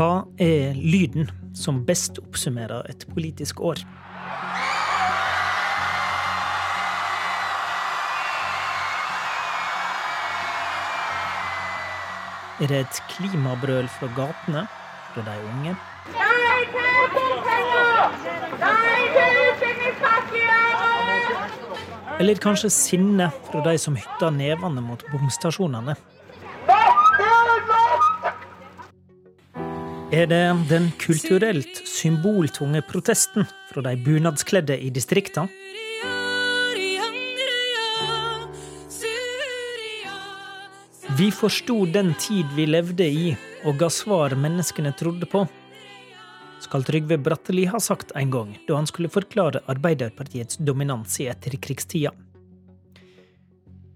Hva er lyden som best oppsummerer et politisk år? Er det et klimabrøl fra gatene fra de unge? Nei til bompenger! Nei til utbyggingspakker! Eller kanskje sinne fra de som hytter nevene mot bomstasjonene? Er det den kulturelt symboltunge protesten fra de bunadskledde i distriktene? Vi forsto den tid vi levde i, og ga svar menneskene trodde på. Skal Trygve Bratteli ha sagt en gang, da han skulle forklare Arbeiderpartiets dominans i etterkrigstida.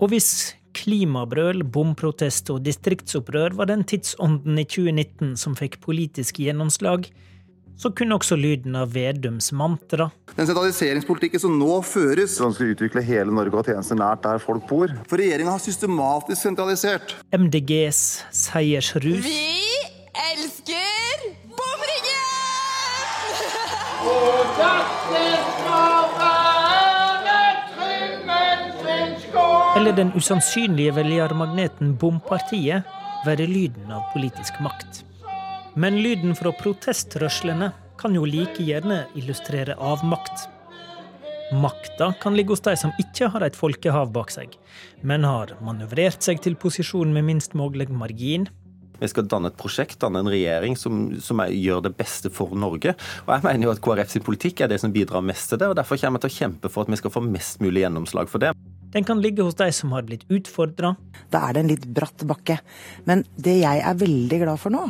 Og hvis klimabrøl, bomprotest og distriktsopprør var den tidsånden i 2019 som fikk politisk gjennomslag, så kunne også lyden av Vedums mantra Den sentraliseringspolitikken som nå føres Vi ønsker å utvikle hele Norge og tjenester nært der folk bor. For regjeringa har systematisk sentralisert. MDGs seiersrus Vi elsker bomringen! Eller den usannsynlige velgermagneten Bompartiet være lyden av politisk makt. Men lyden fra protestrørslene kan jo like gjerne illustrere avmakt. Makta kan ligge hos de som ikke har et folkehav bak seg, men har manøvrert seg til posisjon med minst mulig margin. Vi skal danne et prosjekt, danne en regjering som, som er, gjør det beste for Norge. Og jeg mener jo at KrF sin politikk er det som bidrar mest til det, og derfor kommer jeg til å kjempe for at vi skal få mest mulig gjennomslag for det. Den kan ligge hos de som har blitt utfordra. Da er det en litt bratt bakke. Men det jeg er veldig glad for nå,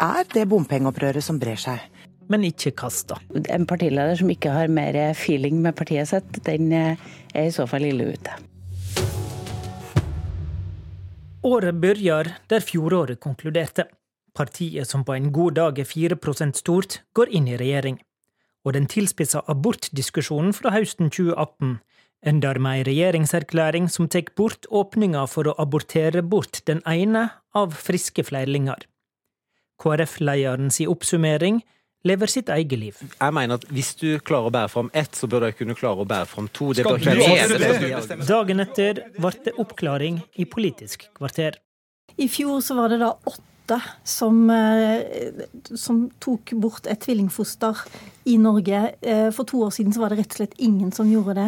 er det bompengeopprøret som brer seg. Men ikke kasta. En partileder som ikke har mer feeling med partiet sitt, den er i så fall ille ute. Året begynner der fjoråret konkluderte. Partiet som på en god dag er 4% stort, går inn i regjering. Og den tilspissa abortdiskusjonen fra høsten 2018 ender med ei regjeringserklæring som tar bort åpninga for å abortere bort den ene av friske flerlinger. KrF-lederen si oppsummering lever sitt eget liv. Jeg mener at Hvis du klarer å bære fram ett, så bør du kunne klare å bære fram to. Det bør Dagen etter ble det oppklaring i Politisk kvarter. I fjor så var det da åtte som, som tok bort et tvillingfoster i Norge. For to år siden var det rett og slett ingen som gjorde det.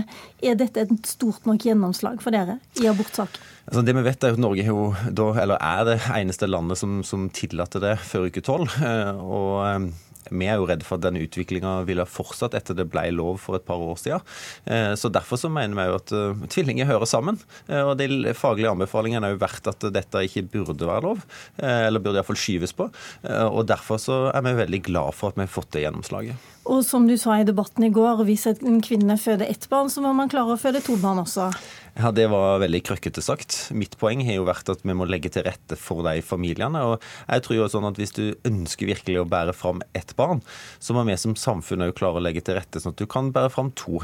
Er dette et stort nok gjennomslag for dere i abortsak? Altså det vi vet er at Norge jo da, er det eneste landet som, som tillater det før uke tolv. Og vi er jo redd for at denne utviklinga ville fortsatt etter det ble lov for et par år siden. Så Derfor så mener vi jo at tvillinger hører sammen. Og De faglige anbefalingene er jo verdt at dette ikke burde være lov, eller burde iallfall skyves på. Og Derfor så er vi veldig glad for at vi har fått det gjennomslaget. Og som du sa i debatten i går, hvis en kvinne føder ett barn, så må man klare å føde to barn også. Ja, Det var veldig krøkkete sagt. Mitt poeng har jo vært at vi må legge til rette for de familiene. og jeg tror jo sånn at Hvis du ønsker virkelig å bære fram ett barn, så må vi som samfunn jo klare å legge til rette sånn at du kan bære fram to.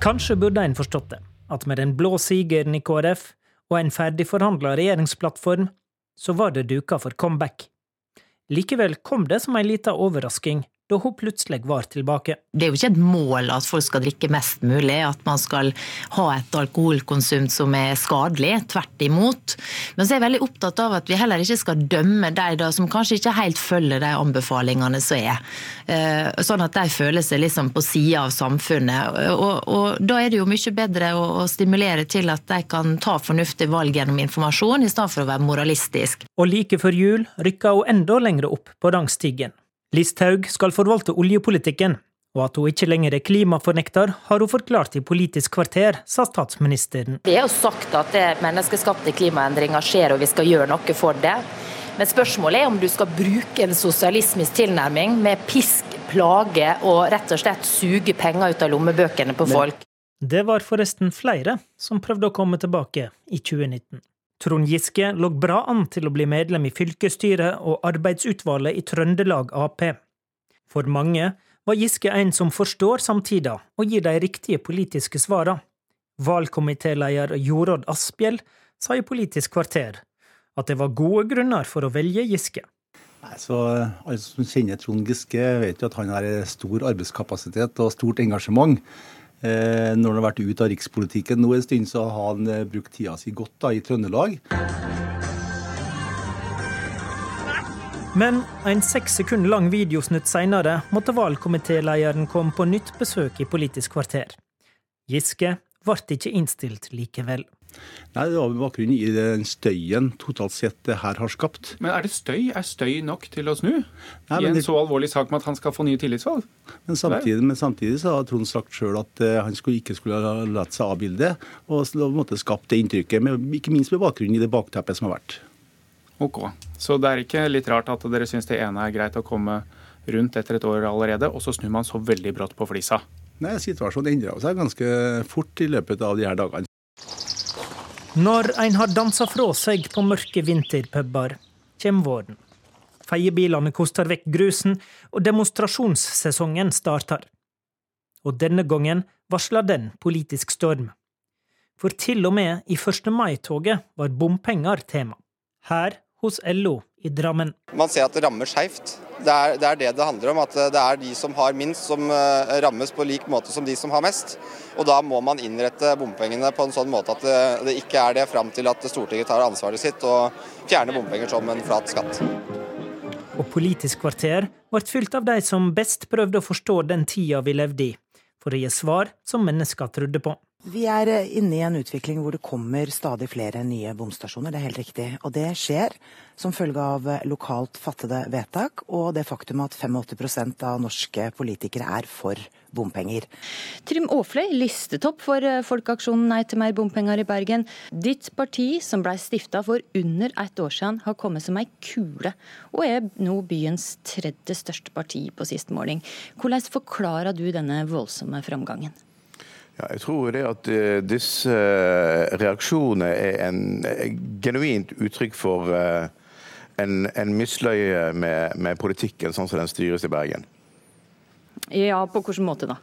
Kanskje burde en forstått det, at med den blå sigeren i KrF og en ferdigforhandla regjeringsplattform, så var det duka for comeback. Likevel kom det som ei lita overrasking da hun plutselig var tilbake. Det er jo ikke et mål at folk skal drikke mest mulig, at man skal ha et alkoholkonsum som er skadelig. Tvert imot. Men så er jeg veldig opptatt av at vi heller ikke skal dømme de som kanskje ikke helt følger de anbefalingene som er. Sånn at de føler seg liksom på sida av samfunnet. Og, og, da er det jo mye bedre å, å stimulere til at de kan ta fornuftige valg gjennom informasjon, i stedet for å være moralistisk. Og like før jul rykka hun enda lenger opp på rangstigen. Listhaug skal forvalte oljepolitikken, og at hun ikke lenger er klimafornekter, har hun forklart i Politisk kvarter, sa statsministeren. Det er jo sagt at det menneskeskapte klimaendringer skjer, og vi skal gjøre noe for det. Men spørsmålet er om du skal bruke en sosialismisk tilnærming med pisk, plage og rett og slett suge penger ut av lommebøkene på folk. Det var forresten flere som prøvde å komme tilbake i 2019. Trond Giske lå bra an til å bli medlem i fylkesstyret og arbeidsutvalget i Trøndelag Ap. For mange var Giske en som forstår samtida og gir de riktige politiske svara. Valgkomitéleder Jorodd Asphjell sa i Politisk kvarter at det var gode grunner for å velge Giske. Nei, så Alle som kjenner Trond Giske, vet jo at han har stor arbeidskapasitet og stort engasjement. Eh, når han har vært ute av rikspolitikken nå en stund, så har han eh, brukt tida si godt da, i Trøndelag. Men en seks sekunder lang videosnutt seinere måtte valgkomitélederen komme på nytt besøk i Politisk kvarter. Giske ble ikke innstilt likevel. Nei, Det var med bakgrunn i den støyen totalt sett det her har skapt. Men er det støy? Er støy nok til å snu? Nei, I en det- så alvorlig sak med at han skal få nye tillitsvalg? Men samtidig, men samtidig så har Trond sagt sjøl at eh, han skulle, ikke skulle ha latt seg avbilde, og på en måte skapt det inntrykket, med, ikke minst med bakgrunn i det bakteppet som har vært. Ok. Så det er ikke litt rart at dere syns det ene er greit å komme rundt etter et år allerede, og så snur man så veldig brått på flisa? Nei, Situasjonen endra seg ganske fort i løpet av de her dagene. Når en har dansa fra seg på mørke vinterpuber, kommer våren. Feiebilene koster vekk grusen, og demonstrasjonssesongen starter. Og denne gangen varsler den politisk storm. For til og med i 1. mai-toget var bompenger tema. Her hos LO i Drammen. Man ser at det rammer skeivt. Det, det er det det handler om. At det er de som har minst som eh, rammes på lik måte som de som har mest. Og da må man innrette bompengene på en sånn måte at det, det ikke er det fram til at Stortinget tar ansvaret sitt og fjerner bompenger som en flat skatt. Og Politisk kvarter ble fylt av de som best prøvde å forstå den tida vi levde i, for å gi svar som mennesker trodde på. Vi er eh, inne i en utvikling hvor det kommer stadig flere nye bomstasjoner, det er helt riktig. Og det skjer som følge av eh, lokalt fattede vedtak og det faktum at 85% av norske politikere er for bompenger. Trym Aafløy, listetopp for eh, Folkeaksjonen Nei til mer bompenger i Bergen. Ditt parti, som ble stifta for under ett år siden, har kommet som ei kule, og er nå byens tredje største parti på sist måling. Hvordan forklarer du denne voldsomme framgangen? Ja, jeg tror det at eh, disse eh, reaksjonene er en eh, genuint uttrykk for en, en misløye med, med politikken sånn som den styres i Bergen. Ja, på hvilken måte da?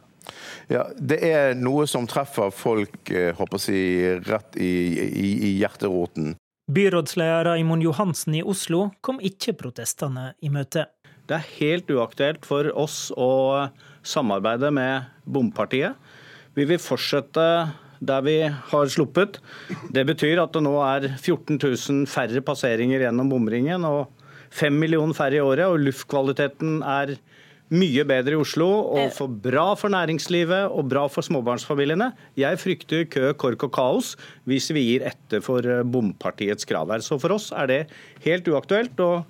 Ja, Det er noe som treffer folk håper jeg, rett i, i, i hjerteroten. Byrådsleder Raimond Johansen i Oslo kom ikke protestene i møte. Det er helt uaktuelt for oss å samarbeide med bompartiet. Vi vil fortsette der vi har sluppet. Det betyr at det nå er 14 000 færre passeringer gjennom bomringen og 5 millioner færre i året. Og luftkvaliteten er mye bedre i Oslo og for bra for næringslivet og bra for småbarnsfamiliene. Jeg frykter kø, kork og kaos hvis vi gir etter for eh, bompartiets krav her. Så for oss er det helt uaktuelt. og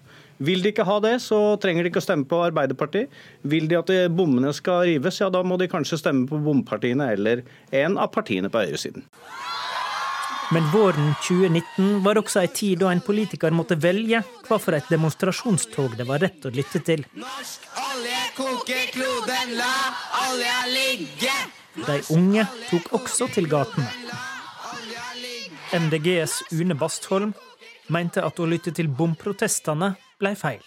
vil de ikke ha det, så trenger de ikke å stemme på Arbeiderpartiet. Vil de at bommene skal rives, ja da må de kanskje stemme på bompartiene eller en av partiene på høyresiden. Men våren 2019 var også ei tid da en politiker måtte velge hva for et demonstrasjonstog det var rett å lytte til. Norsk Olje koker kloden, la olja ligge. De unge tok også til gatene. MDGs Une Bastholm mente at å lytte til bomprotestene ble feil.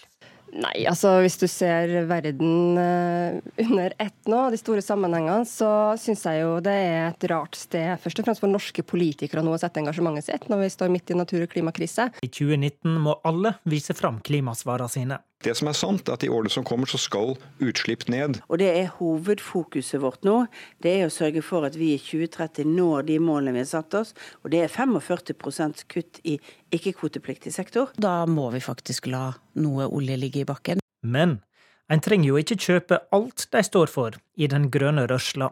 Nei, altså hvis du ser verden eh, under ett nå, de store sammenhengene, så syns jeg jo det er et rart sted, først og fremst for norske politikere nå å sette engasjementet sitt når vi står midt i natur- og klimakrise. I 2019 må alle vise fram klimasvarene sine. Det som er sant, er at i årene som kommer, så skal utslipp ned. Og det er hovedfokuset vårt nå. Det er å sørge for at vi i 2030 når de målene vi har satt oss. Og det er 45 kutt i ikke-kvotepliktig sektor. Da må vi faktisk la noe olje ligge i bakken. Men en trenger jo ikke kjøpe alt de står for i den grønne rørsla.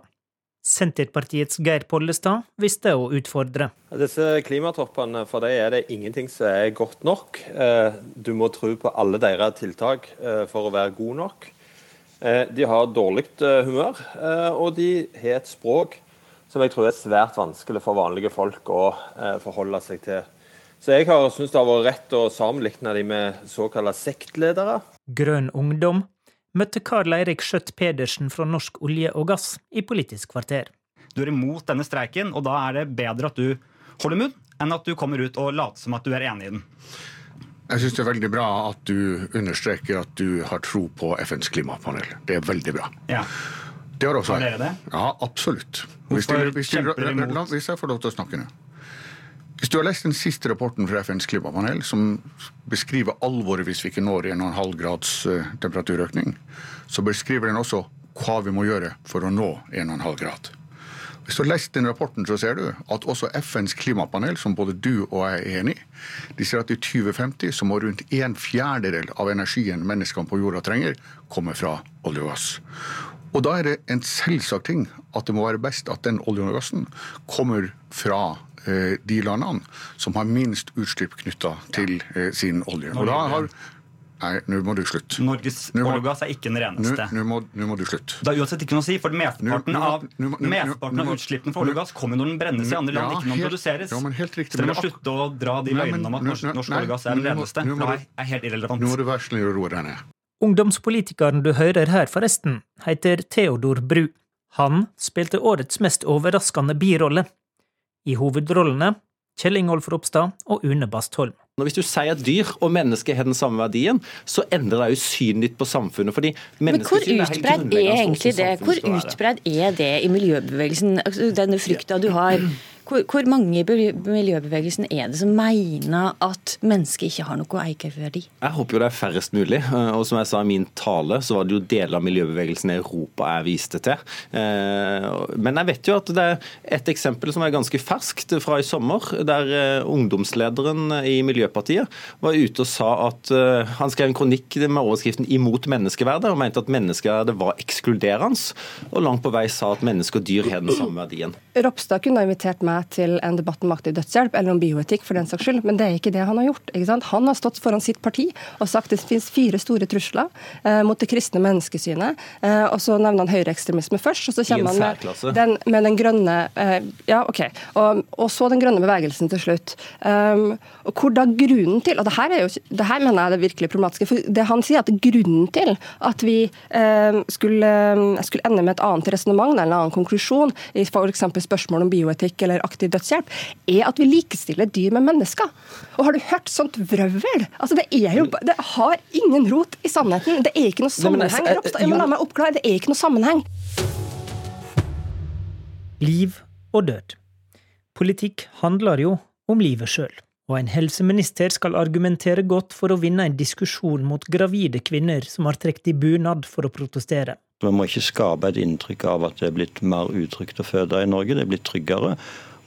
Senterpartiets Geir Pollestad visste å utfordre. Disse klimatoppene, for dem er det ingenting som er godt nok. Eh, Du må tro på alle deres tiltak eh, for å være god nok. Eh, De har dårlig humør, og de har et språk som jeg tror er svært vanskelig for vanlige folk å forholde seg til. Så jeg har syntes det har vært rett å sammenligne dem med såkalte sektledere. Grønn ungdom møtte Karl Eirik Skjøtt Pedersen fra Norsk olje og gass i Politisk kvarter. Du er imot denne streiken, og da er det bedre at du holder munn, enn at du kommer ut og later som at du er enig i den. Jeg syns det er veldig bra at du understreker at du har tro på FNs klimapanel. Det er veldig bra. Ja. Det har også jeg. Ja, absolutt. Hvis, Hvorfor de, hvis, de, kjemper du imot? la- hvis jeg får lov til å snakke nå. Hvis du har lest den siste rapporten fra FNs klimapanel, som beskriver alvoret hvis vi ikke når 1,5 grads eh, temperaturøkning, så beskriver den også hva vi må gjøre for å nå 1,5 grad. Hvis du har lest den rapporten, så ser du at også FNs klimapanel, som både du og jeg er enig i, de sier at i 2050 så må rundt en fjerdedel av energien menneskene på jorda trenger, komme fra olje og gass. Og da er det en selvsagt ting at det må være best at den oljen og gassen kommer fra eh, de landene som har minst utslipp knytta til eh, sin olje. Og da har Nei, nå må du slutte. Norges olje og gass er ikke den reneste. Nå må, må du slutte. Det er uansett ikke noe å si, for mesteparten av, av utslippene for gass kommer når den brennes i andre land, Ja, ikke når den produseres. ja, men helt riktig, Så dere må slutte å dra de løgnene om at norsk, olje og gass er den reneste. nå må Det er helt irrelevant. Nå må du være snill og roe deg ned. Ungdomspolitikeren du hører her, forresten, heter Theodor Bru. Han spilte årets mest overraskende birolle. I hovedrollene Kjell Ingolf Ropstad og Une Bastholm. Når Hvis du sier at dyr og mennesker har den samme verdien, så endrer det jo synet ditt på samfunnet. fordi Men hvor utbredt er er egentlig det? Hvor utbredt er det i miljøbevegelsen? Altså, Denne frykta du har. Hvor, hvor mange i miljøbevegelsen er det som mener at mennesket ikke har noe eierverdi? Jeg håper jo det er færrest mulig. eh, Og som jeg sa i min tale, så var det jo deler av miljøbevegelsen i Europa jeg viste til. Eh, Men jeg vet jo at det er et eksempel som er ganske ferskt fra i sommer, der eh, ungdomslederen i Miljøpartiet var ute og sa at han skrev en kronikk med overskriften 'Imot menneskeverdet', og mente at menneskeverdet var ekskluderende, og langt på vei sa at mennesker og dyr har den samme verdien. Ropstad kunne ha invitert meg til en debatt om aktiv dødshjelp eller om bioetikk, for den saks skyld, men det er ikke det han har gjort. Han har stått foran sitt parti og sagt det finnes fire store trusler eh, mot det kristne menneskesynet, eh, og så nevner han høyreekstremisme først, og så kommer han med den, med den grønne eh, Ja, OK. Og, og så den grønne bevegelsen til slutt. Um, og hvor da grunnen til Og det her, er jo, det her mener jeg er det virkelig problematiske. for det Han sier at grunnen til at vi eh, skulle, eh, skulle ende med et annet resonnement eller en annen konklusjon i f.eks. spørsmål om bioetikk eller aktiv dødshjelp, er at vi likestiller dyr med mennesker. Og har du hørt sånt vrøvl? Altså, det er jo Det har ingen rot i sannheten. Det er ikke noe altså, sammenheng. eh, Ropstad, la meg oppklare, det er ikke noe sammenheng. Liv og død. Politikk handler jo om livet sjøl, og en helseminister skal argumentere godt for å vinne en diskusjon mot gravide kvinner som har trukket i bunad for å protestere. Vi må ikke skape et inntrykk av at det er blitt mer utrygt å føde i Norge. Det er blitt tryggere.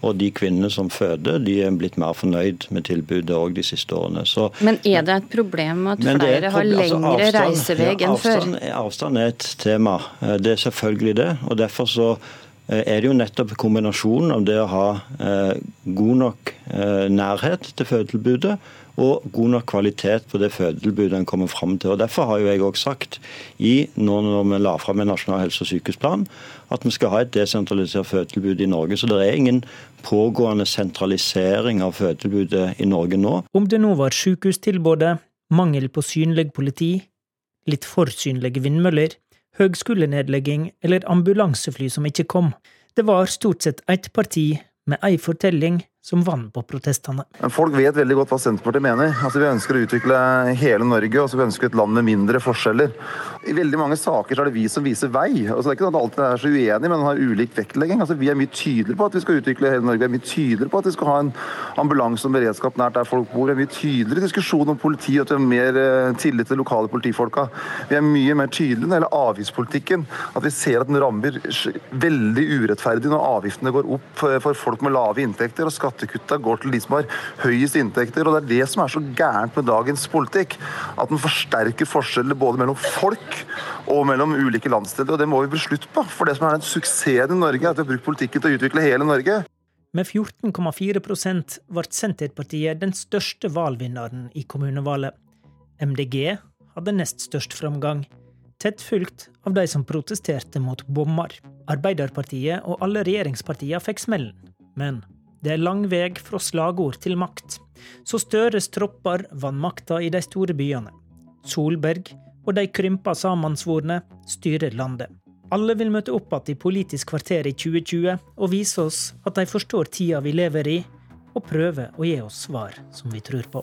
Og de kvinnene som føder, de er blitt mer fornøyd med tilbudet òg de siste årene. Så Men er det et problem at er flere har altså, lengre avstand- reisevei ja, enn før? avstand, er et tema. Eh, Det er selvfølgelig det. og Derfor så eh, er det jo nettopp kombinasjonen av det å ha eh, god nok nærhet til fødetilbudet og god nok kvalitet på det fødetilbudet en kommer fram til. Og Derfor har jo jeg også sagt, i, nå når vi la fram en nasjonal helse- og sykehusplan, at vi skal ha et desentralisert fødetilbud i Norge. Så det er ingen pågående sentralisering av fødetilbudet i Norge nå. Om det nå var sykehustilbudet, mangel på synlig politi, litt for synlige vindmøller, høgskolenedlegging eller ambulansefly som ikke kom, det var stort sett ett parti med ei fortelling som vann på protestene. Folk vet veldig godt hva Senterpartiet mener. Altså, Vi ønsker å utvikle hele Norge, og så vi ønsker et land med mindre forskjeller. I veldig mange saker er det vi som viser vei. Altså, det er ikke sånn at alltid er så uenige, men har ulik vektlegging. Altså, vi er mye tydeligere på at vi skal utvikle hele Norge. Vi er mye tydeligere på at vi skal ha en ambulanse og beredskap nært der folk bor. Vi er mye tydeligere i diskusjon om politi, og at vi har mer eh, tillit til lokale politifolka. Vi er mye mer tydelige når det gjelder avgiftspolitikken. At vi ser at den rammer veldig urettferdig når avgiftene går opp for folk med lave inntekter, og skattekutta går til de som har høyest inntekter. og Det er det som er så gærent med dagens politikk. At den forsterker forskjeller både mellom folk og mellom ulike landsdeler. og Det må vi bli slutt på. For det som er den suksessen i Norge, er at vi har brukt politikken til å utvikle hele Norge. Med 14,4% ble Senterpartiet den største valgvinneren i kommunevalget. MDG hadde nest størst framgang, tett fulgt av de som protesterte mot bommer. Arbeiderpartiet og alle regjeringspartiene fikk smellen, men det er lang vei fra slagord til makt. Så Støres tropper vant makta i de store byene. Solberg og de krympa sammensvorne styrer landet. Alle vil møte opp igjen i Politisk kvarter i 2020 og vise oss at de forstår tida vi lever i, og prøve å gi oss svar som vi tror på.